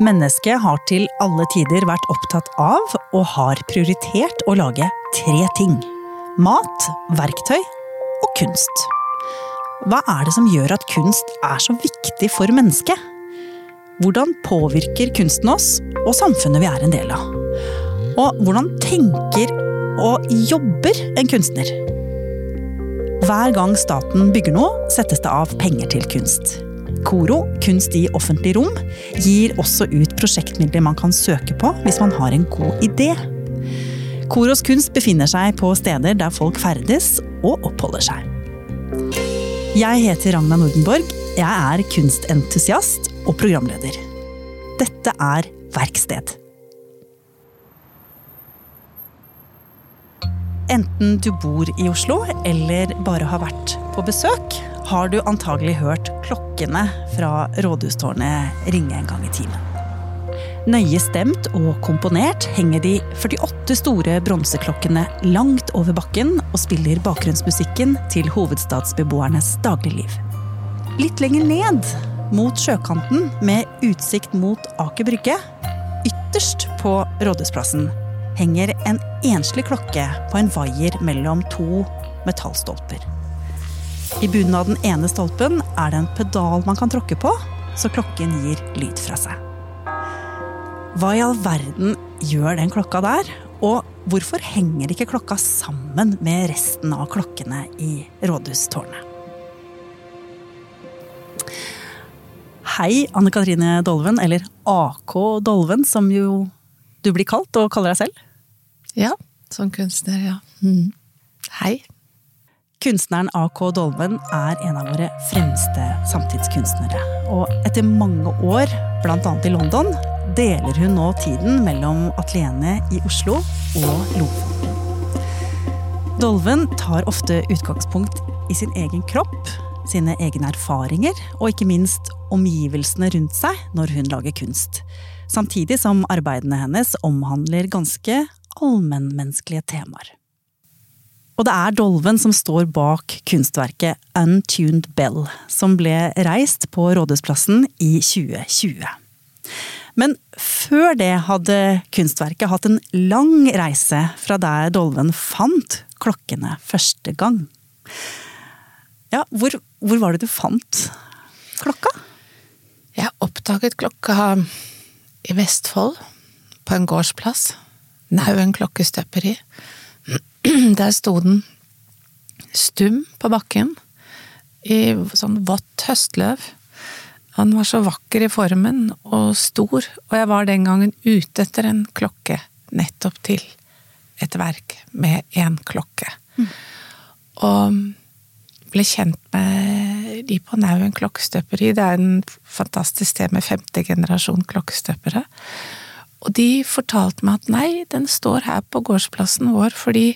Mennesket har til alle tider vært opptatt av og har prioritert å lage tre ting. Mat, verktøy og kunst. Hva er det som gjør at kunst er så viktig for mennesket? Hvordan påvirker kunsten oss og samfunnet vi er en del av? Og hvordan tenker og jobber en kunstner? Hver gang staten bygger noe, settes det av penger til kunst. KORO, Kunst i offentlig rom, gir også ut prosjektmidler man kan søke på hvis man har en god idé. Koros kunst befinner seg på steder der folk ferdes og oppholder seg. Jeg heter Ragna Nordenborg. Jeg er kunstentusiast og programleder. Dette er Verksted. Enten du bor i Oslo eller bare har vært på besøk, har du antagelig hørt klokkene fra rådhustårnet ringe en gang i timen. Nøye stemt og komponert henger de 48 store bronseklokkene langt over bakken og spiller bakgrunnsmusikken til hovedstadsbeboernes dagligliv. Litt lenger ned, mot sjøkanten med utsikt mot Aker Brygge, ytterst på Rådhusplassen, henger en enslig klokke på en vaier mellom to metallstolper. I bunnen av den ene stolpen er det en pedal man kan tråkke på, så klokken gir lyd fra seg. Hva i all verden gjør den klokka der? Og hvorfor henger ikke klokka sammen med resten av klokkene i rådhustårnet? Hei, Anne Katrine Dolven, eller AK Dolven, som jo du blir kalt og kaller deg selv. Ja, som kunstner, ja. Mm. Hei. Kunstneren AK Dolven er en av våre fremste samtidskunstnere. Og etter mange år, bl.a. i London, deler hun nå tiden mellom atelierene i Oslo og Lofoten. Dolven tar ofte utgangspunkt i sin egen kropp, sine egne erfaringer og ikke minst omgivelsene rundt seg når hun lager kunst. Samtidig som arbeidene hennes omhandler ganske allmennmenneskelige temaer. Og det er Dolven som står bak kunstverket Untuned Bell, som ble reist på Rådhusplassen i 2020. Men før det hadde kunstverket hatt en lang reise fra der Dolven fant klokkene første gang. Ja, hvor, hvor var det du fant klokka? Jeg oppdaget klokka i Vestfold, på en gårdsplass. Nauen klokkestøperi. Der sto den stum på bakken, i sånn vått høstløv. Han var så vakker i formen og stor, og jeg var den gangen ute etter en klokke nettopp til et verk med én klokke. Mm. Og ble kjent med de på Nauen klokkestøperi. Det er en fantastisk sted med femte generasjon klokkestøpere. Og de fortalte meg at nei, den står her på gårdsplassen vår fordi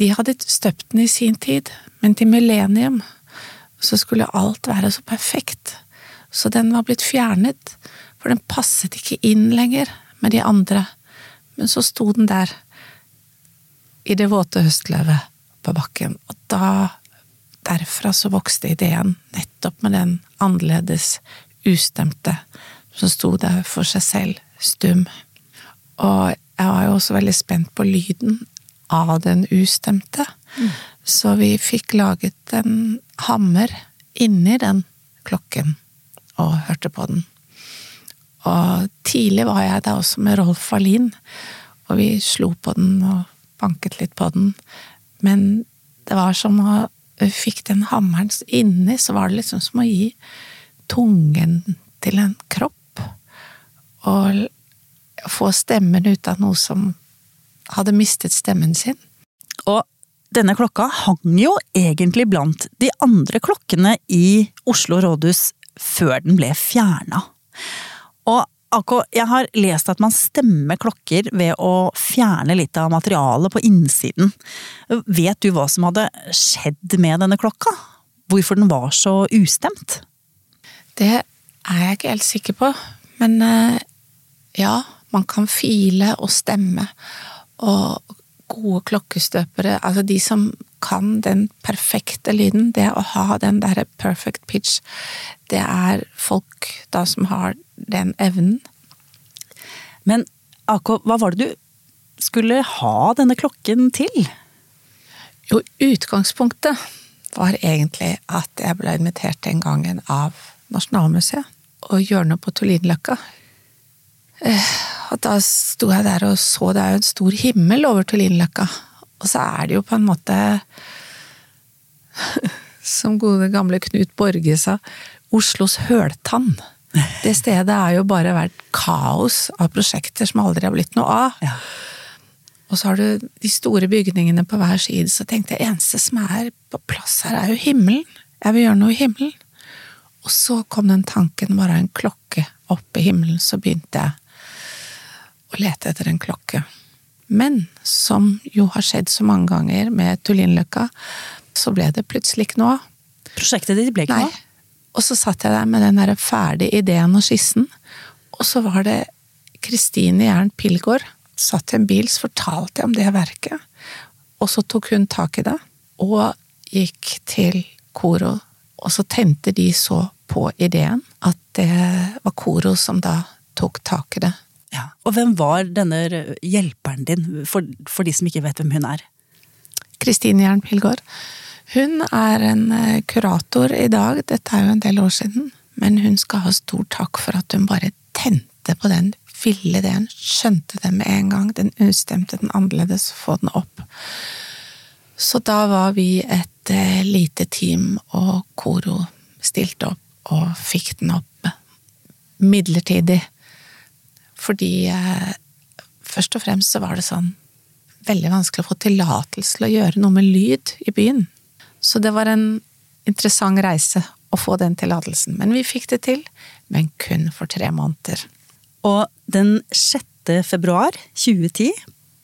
de hadde støpt den i sin tid, men til millennium så skulle alt være så perfekt. Så den var blitt fjernet, for den passet ikke inn lenger med de andre. Men så sto den der, i det våte høstløvet på bakken, og da Derfra så vokste ideen nettopp med den annerledes, ustemte, som sto der for seg selv, stum. Og jeg var jo også veldig spent på lyden av den ustemte, mm. så vi fikk laget en hammer inni den klokken og hørte på den. Og tidlig var jeg der også med Rolf Wallin, og vi slo på den og banket litt på den, men det var som å fikk den hammeren inni, så var det liksom som å gi tungen til en kropp. Og få stemmen ut av noe som hadde mistet stemmen sin. Og denne klokka hang jo egentlig blant de andre klokkene i Oslo rådhus før den ble fjerna. Og AK, jeg har lest at man stemmer klokker ved å fjerne litt av materialet på innsiden. Vet du hva som hadde skjedd med denne klokka? Hvorfor den var så ustemt? Det er jeg ikke helt sikker på, men eh, ja, man kan file og stemme. Og gode klokkestøpere, altså de som kan den perfekte lyden, det å ha den derre perfect pitch, det er folk da som har den evnen. Men AK, hva var det du skulle ha denne klokken til? Jo, utgangspunktet var egentlig at jeg ble invitert den gangen av Nasjonalmuseet og hjørnet på Tullinløkka. Og da sto jeg der og så det er jo en stor himmel over Tullinløkka. Og så er det jo på en måte Som gode gamle Knut Borge sa, Oslos høltann. Det stedet er jo bare vært kaos av prosjekter som aldri har blitt noe av. Ja. Og så har du de store bygningene på hver side, så tenkte jeg eneste som er på plass her, er jo himmelen. Jeg vil gjøre noe i himmelen. Og så kom den tanken, bare en klokke oppe i himmelen, så begynte jeg å lete etter en klokke. Men som jo har skjedd så mange ganger med Tullinløkka, så ble det plutselig ikke noe av. Prosjektet ditt ble ikke Nei. av? Og så satt jeg der med den der ferdige ideen og skissen, og så var det Kristine Jern Pilgaard satt i en bil, så fortalte jeg om det verket. Og så tok hun tak i det, og gikk til Koro, og så tente de så på ideen at det var Koro som da tok tak i det. Ja. Og hvem var denne hjelperen din, for, for de som ikke vet hvem hun er? Kristine Jern Pilgaard. Hun er en eh, kurator i dag, dette er jo en del år siden, men hun skal ha stor takk for at hun bare tente på den ville ideen, skjønte den med en gang, den ustemte, den annerledes, få den opp. Så da var vi et eh, lite team, og Koro stilte opp og fikk den opp midlertidig. Fordi eh, først og fremst så var det sånn veldig vanskelig å få tillatelse til å gjøre noe med lyd i byen. Så det var en interessant reise å få den tillatelsen. Men vi fikk det til, men kun for tre måneder. Og den 6. februar 2010,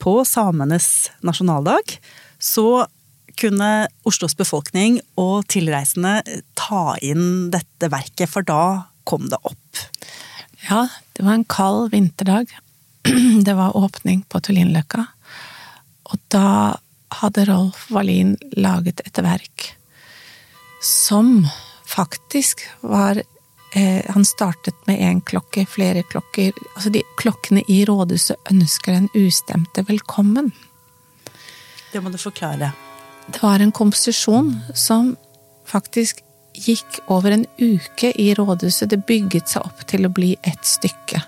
på samenes nasjonaldag, så kunne Oslos befolkning og tilreisende ta inn dette verket, for da kom det opp. Ja, det var en kald vinterdag. Det var åpning på Tullinløkka. Og da hadde Rolf Wallin laget et verk som faktisk var eh, Han startet med én klokke, flere klokker Altså, de klokkene i rådhuset ønsker den ustemte velkommen. Det må du forklare. Det var en komposisjon som faktisk gikk over en uke i rådhuset. Det bygget seg opp til å bli ett stykke.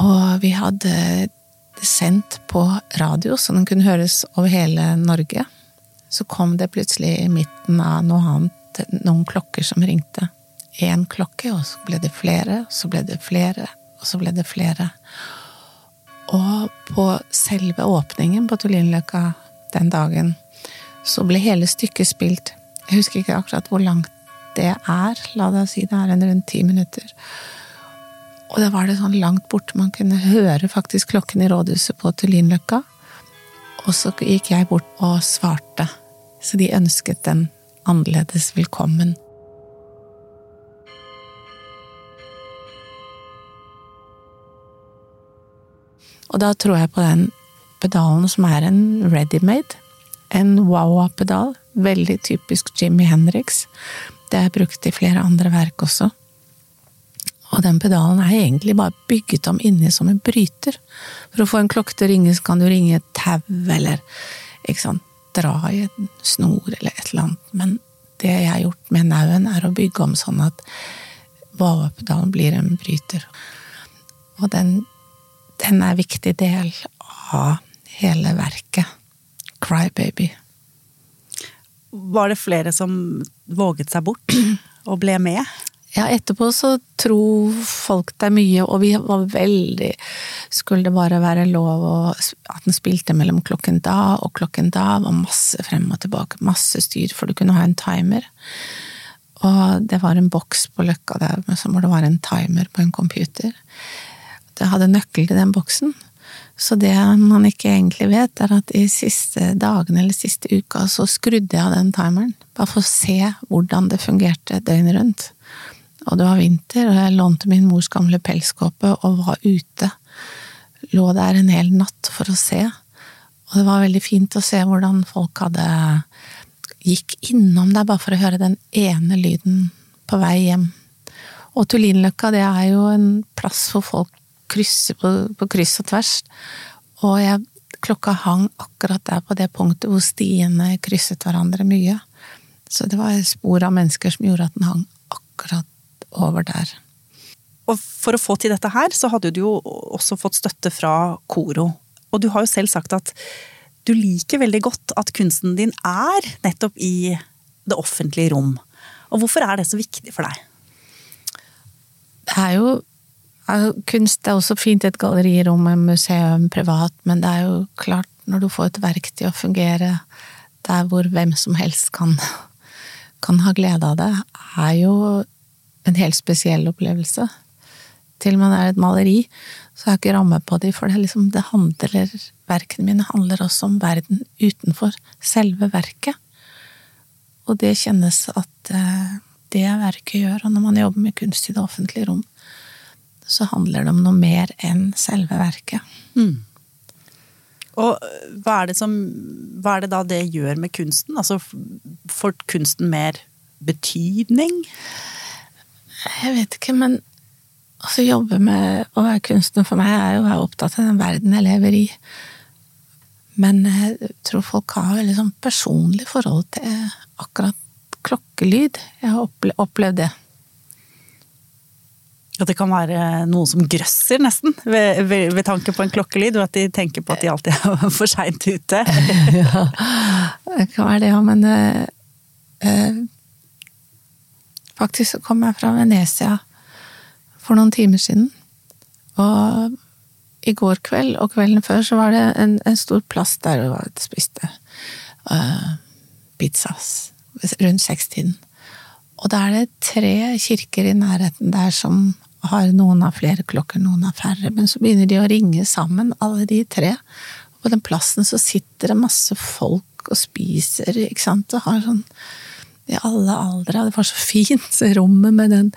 Og vi hadde det sendt på radio, så den kunne høres over hele Norge. Så kom det plutselig i midten av noe annet noen klokker som ringte. Én klokke, og så ble det flere, og så ble det flere, og så ble det flere. Og på selve åpningen på Tullinløkka den dagen, så ble hele stykket spilt. Jeg husker ikke akkurat hvor langt det er, la oss si det er en rundt ti minutter. Og da var det sånn langt borte man kunne høre faktisk klokken i rådhuset på Tullinløkka. Og så gikk jeg bort og svarte, så de ønsket den annerledes velkommen. Og da tror jeg på den pedalen som er en ready-made. En wow-pedal. Veldig typisk Jimmy Henriks. Det er brukt i flere andre verk også. Og den pedalen er egentlig bare bygget om inni som en bryter. For å få en klokke til å ringe, så kan du ringe et tau, eller ikke sant, dra i en snor, eller et eller annet. Men det jeg har gjort med nauen, er å bygge om sånn at wow-pedalen blir en bryter. Og den den er en viktig del av hele verket. Crybaby. Var det flere som våget seg bort og ble med? Ja, etterpå så tror folk det er mye, og vi var veldig Skulle det bare være lov å, at den spilte mellom klokken da og klokken da, var masse frem og tilbake, masse styr, for du kunne ha en timer. Og det var en boks på Løkka der hvor det var en timer på en computer jeg hadde nøkkel til den boksen. Så det man ikke egentlig vet, er at de siste dagene eller siste uka så skrudde jeg av den timeren. Bare for å se hvordan det fungerte døgnet rundt. Og det var vinter, og jeg lånte min mors gamle pelskåpe og var ute. Lå der en hel natt for å se. Og det var veldig fint å se hvordan folk hadde gikk innom der bare for å høre den ene lyden på vei hjem. Og Tullinløkka, det er jo en plass for folk krysse på, på kryss og tvers. Og jeg, klokka hang akkurat der på det punktet hvor stiene krysset hverandre mye. Så det var spor av mennesker som gjorde at den hang akkurat over der. Og for å få til dette her, så hadde du jo også fått støtte fra Koro. Og du har jo selv sagt at du liker veldig godt at kunsten din er nettopp i det offentlige rom. Og hvorfor er det så viktig for deg? Det er jo altså, Kunst er også fint i et gallerirom, museum, privat, men det er jo klart, når du får et verk til å fungere der hvor hvem som helst kan, kan ha glede av det, er jo en helt spesiell opplevelse. Til og med det er et maleri, så har jeg ikke ramme på det, for det, liksom, det handler Verkene mine handler også om verden utenfor selve verket. Og det kjennes at eh, det verket gjør, og når man jobber med kunst i det offentlige rom, så handler det om noe mer enn selve verket. Mm. Og hva er, det som, hva er det da det gjør med kunsten? Altså, får kunsten mer betydning? Jeg vet ikke, men å jobbe med å være kunstner for meg er jo å være opptatt av den verden jeg lever i. Men jeg tror folk har veldig sånn personlig forhold til akkurat klokkelyd. Jeg har opplevd det. At det kan være noen som grøsser, nesten, ved, ved, ved tanke på en klokkelyd, og at de tenker på at de alltid er for seint ute. ja, det kan være det, ja, men eh, eh, Faktisk så kom jeg fra Venezia for noen timer siden. Og i går kveld og kvelden før så var det en, en stor plass der vi spiste uh, pizzas rundt sekstiden. Og da er det tre kirker i nærheten der som har noen av flere klokker, noen av færre, men så begynner de å ringe sammen, alle de tre. Og på den plassen så sitter det masse folk og spiser, ikke sant, og har sånn i alle aldre. Det var så fint, rommet med den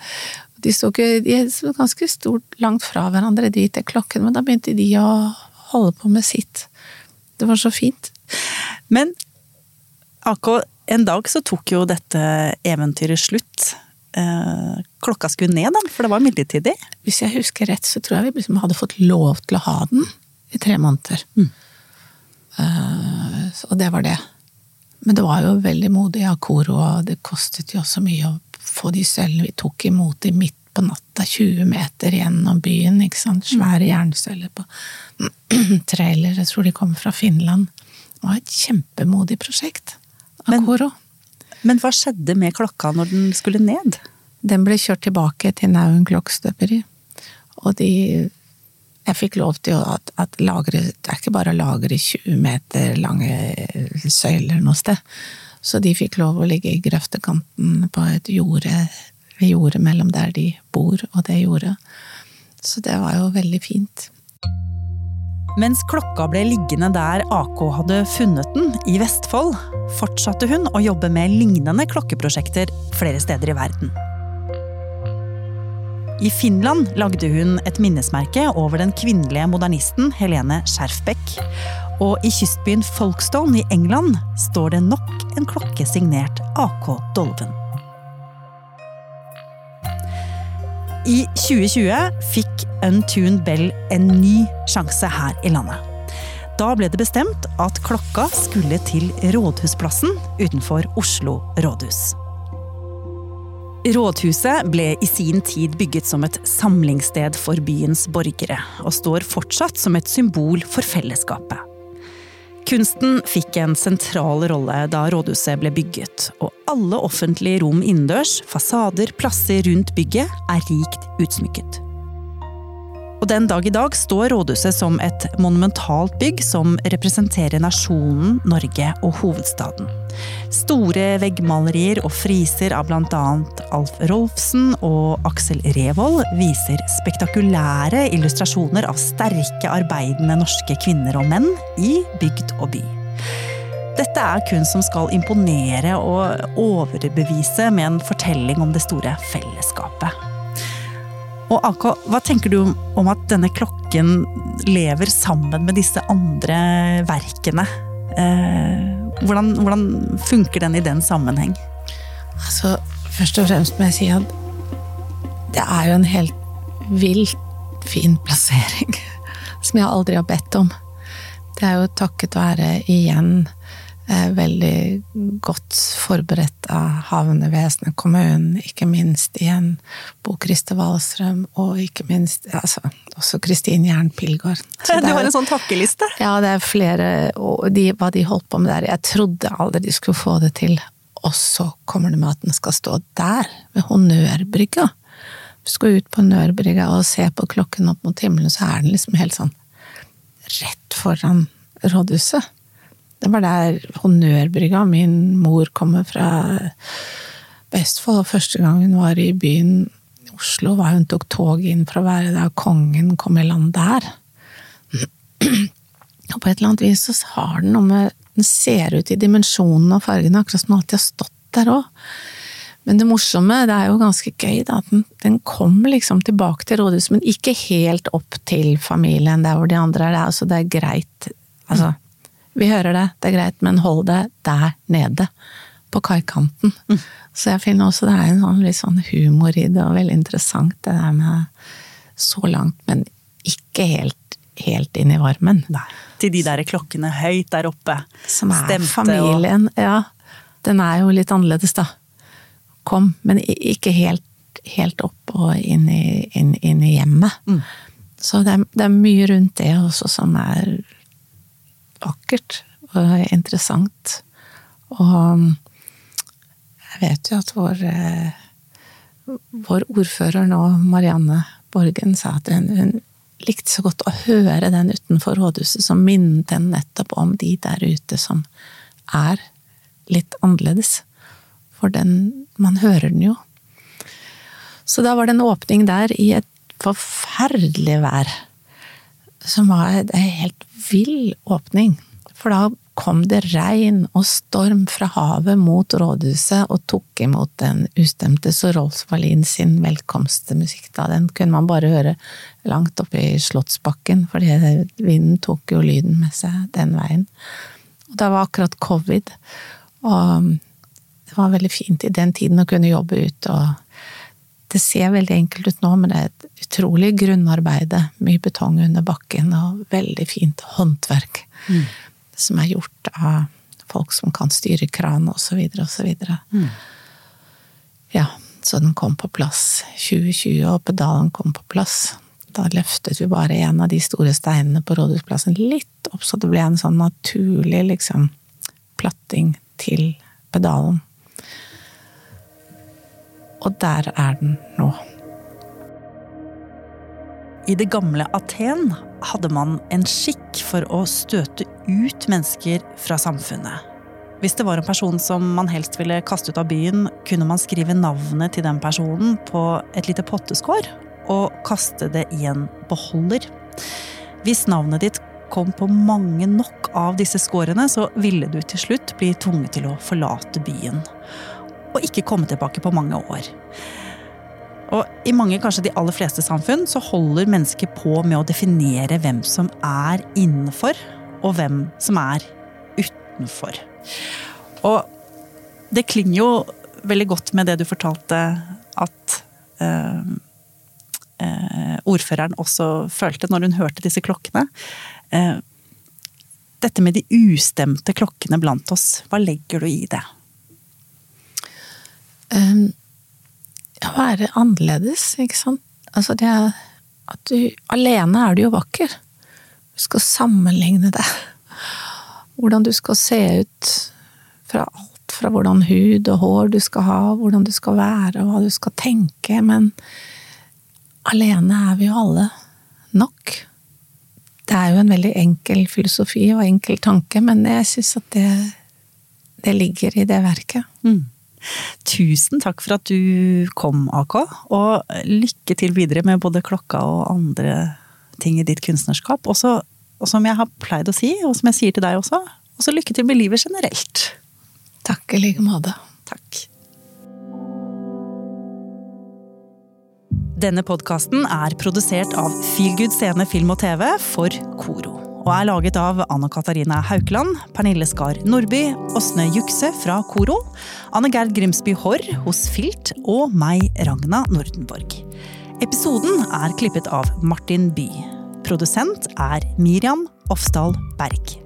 De sto ikke de er ganske stort langt fra hverandre, de til klokken, men da begynte de å holde på med sitt. Det var så fint. Men AK, en dag så tok jo dette eventyret slutt. Eh, klokka skulle ned, den, for det var midlertidig? Hvis jeg husker rett, så tror jeg vi liksom hadde fått lov til å ha den i tre måneder. Mm. Uh, og det var det. Men det var jo veldig modig av Koro, og det kostet jo også mye å få de sølvene. Vi tok imot de midt på natta, 20 meter gjennom byen. ikke sant? Svære jernsøyler på trailer. Jeg tror de kommer fra Finland. Det var et kjempemodig prosjekt av Men, Koro. Men hva skjedde med klokka når den skulle ned? Den ble kjørt tilbake til Nauen klokkstøperi. Og de Jeg fikk lov til at, at lagre Det er ikke bare å lagre 20 meter lange søyler noe sted. Så de fikk lov å ligge i grøftekanten på et jorde ved mellom der de bor og det jordet. Så det var jo veldig fint. Mens klokka ble liggende der AK hadde funnet den, i Vestfold, fortsatte hun å jobbe med lignende klokkeprosjekter flere steder i verden. I Finland lagde hun et minnesmerke over den kvinnelige modernisten Helene Skjerfbeck. Og i kystbyen Folkestone i England står det nok en klokke signert AK Dolven. I 2020 fikk Untuned Bell en ny sjanse her i landet. Da ble det bestemt at klokka skulle til Rådhusplassen utenfor Oslo rådhus. Rådhuset ble i sin tid bygget som et samlingssted for byens borgere, og står fortsatt som et symbol for fellesskapet. Kunsten fikk en sentral rolle da rådhuset ble bygget, og alle offentlige rom innendørs, fasader, plasser rundt bygget er rikt utsmykket. Og den dag i dag står rådhuset som et monumentalt bygg som representerer nasjonen Norge og hovedstaden. Store veggmalerier og friser av bl.a. Alf Rolfsen og Aksel Revold viser spektakulære illustrasjoner av sterke, arbeidende norske kvinner og menn i bygd og by. Dette er kunst som skal imponere og overbevise med en fortelling om det store fellesskapet. Og AK, hva tenker du om at denne klokken lever sammen med disse andre verkene? Eh, hvordan, hvordan, funker den i den sammenheng? Altså, først og fremst må jeg si at det er jo en helt vilt fin plassering. Som jeg aldri har bedt om. Det er jo takket være igjen veldig godt forberedt av havnevesenet, kommunen, ikke minst igjen Bo Christer Wahlstrøm, og ikke minst altså, også Kristin Jern Pilgaard. Du har en sånn takkeliste? Ja, det er flere, og de, hva de holdt på med der. Jeg trodde aldri de skulle få det til. Og så kommer det med at den skal stå der, ved Honnørbrygga. Du skal ut på Honnørbrygga og se på klokken opp mot himmelen, så er den liksom helt sånn rett foran rådhuset. Det var der Honnørbrygga Min mor kommer fra Vestfold, og første gang hun var i byen Oslo, var hun tok tog inn for å være der kongen kom i land der. Og på et eller annet vis så har den noe med Den ser ut i dimensjonene og fargene, akkurat som den alltid har stått der òg. Men det morsomme, det er jo ganske gøy, da, at den, den kommer liksom tilbake til rådhuset, men ikke helt opp til familien der hvor de andre er, altså, det er greit. Altså, vi hører det, det er greit, men hold det der nede. På kaikanten. Mm. Så jeg finner også det er en sånn, litt sånn humor i det, og veldig interessant det der med så langt, men ikke helt, helt inn i varmen. Nei. Til de der klokkene høyt der oppe. Som er Stemte familien, og... ja. Den er jo litt annerledes, da kom, men ikke helt, helt opp og inn i, inn, inn i hjemmet. Mm. Så det er, det er, mye rundt det også som er vakkert og interessant. Og jeg vet jo at vår, eh, vår ordfører nå, Marianne Borgen, sa at hun, hun likte så godt å høre den utenfor rådhuset som minnet den nettopp om de der ute som er litt annerledes. For den man hører den jo. Så da var det en åpning der i et forferdelig vær. Som var en helt vill åpning. For da kom det regn og storm fra havet mot rådhuset og tok imot den ustemte så Rolf Wallin sin velkomstmusikk. Da. Den kunne man bare høre langt oppe i Slottsbakken, fordi vinden tok jo lyden med seg den veien. Og da var akkurat covid. Og det var veldig fint i den tiden å kunne jobbe ute og det ser veldig enkelt ut nå, men det er et utrolig grunnarbeide. Mye betong under bakken, og veldig fint håndverk. Mm. Som er gjort av folk som kan styre kran, videre, så. Mm. Ja, så den kom på plass 2020, og pedalen kom på plass. Da løftet vi bare en av de store steinene på Rådhusplassen litt opp, så det ble en sånn naturlig liksom platting til pedalen. Og der er den nå. I det gamle Aten hadde man en skikk for å støte ut mennesker fra samfunnet. Hvis det var en person som man helst ville kaste ut av byen, kunne man skrive navnet til den personen på et lite potteskår og kaste det i en beholder. Hvis navnet ditt kom på mange nok av disse skårene, så ville du til slutt bli tvunget til å forlate byen og ikke komme tilbake på mange år. Og I mange, kanskje de aller fleste samfunn, så holder mennesker på med å definere hvem som er innenfor, og hvem som er utenfor. Og det klinger jo veldig godt med det du fortalte, at eh, eh, ordføreren også følte når hun hørte disse klokkene. Eh, dette med de ustemte klokkene blant oss, hva legger du i det? Um, ja, være annerledes, ikke sant. Altså det at du Alene er du jo vakker. Du skal sammenligne det. Hvordan du skal se ut fra alt fra hvordan hud og hår du skal ha, hvordan du skal være, hva du skal tenke, men alene er vi jo alle nok. Det er jo en veldig enkel filosofi og enkel tanke, men jeg syns at det, det ligger i det verket. Mm. Tusen takk for at du kom, AK, og lykke til videre med både klokka og andre ting i ditt kunstnerskap. Også, og som jeg har pleid å si, og som jeg sier til deg også, også lykke til med livet generelt. Takk i like måte. Takk. Denne podkasten er produsert av Feelgood Scene Film og TV for Koro og er laget av Anna Katarina Haukeland, Pernille Skar Nordby, Åsne Jukse fra Koro, Anne Gerd Grimsby Haarr hos Filt og meg, Ragna Nordenborg. Episoden er klippet av Martin By. Produsent er Miriam Ofsdal Berg.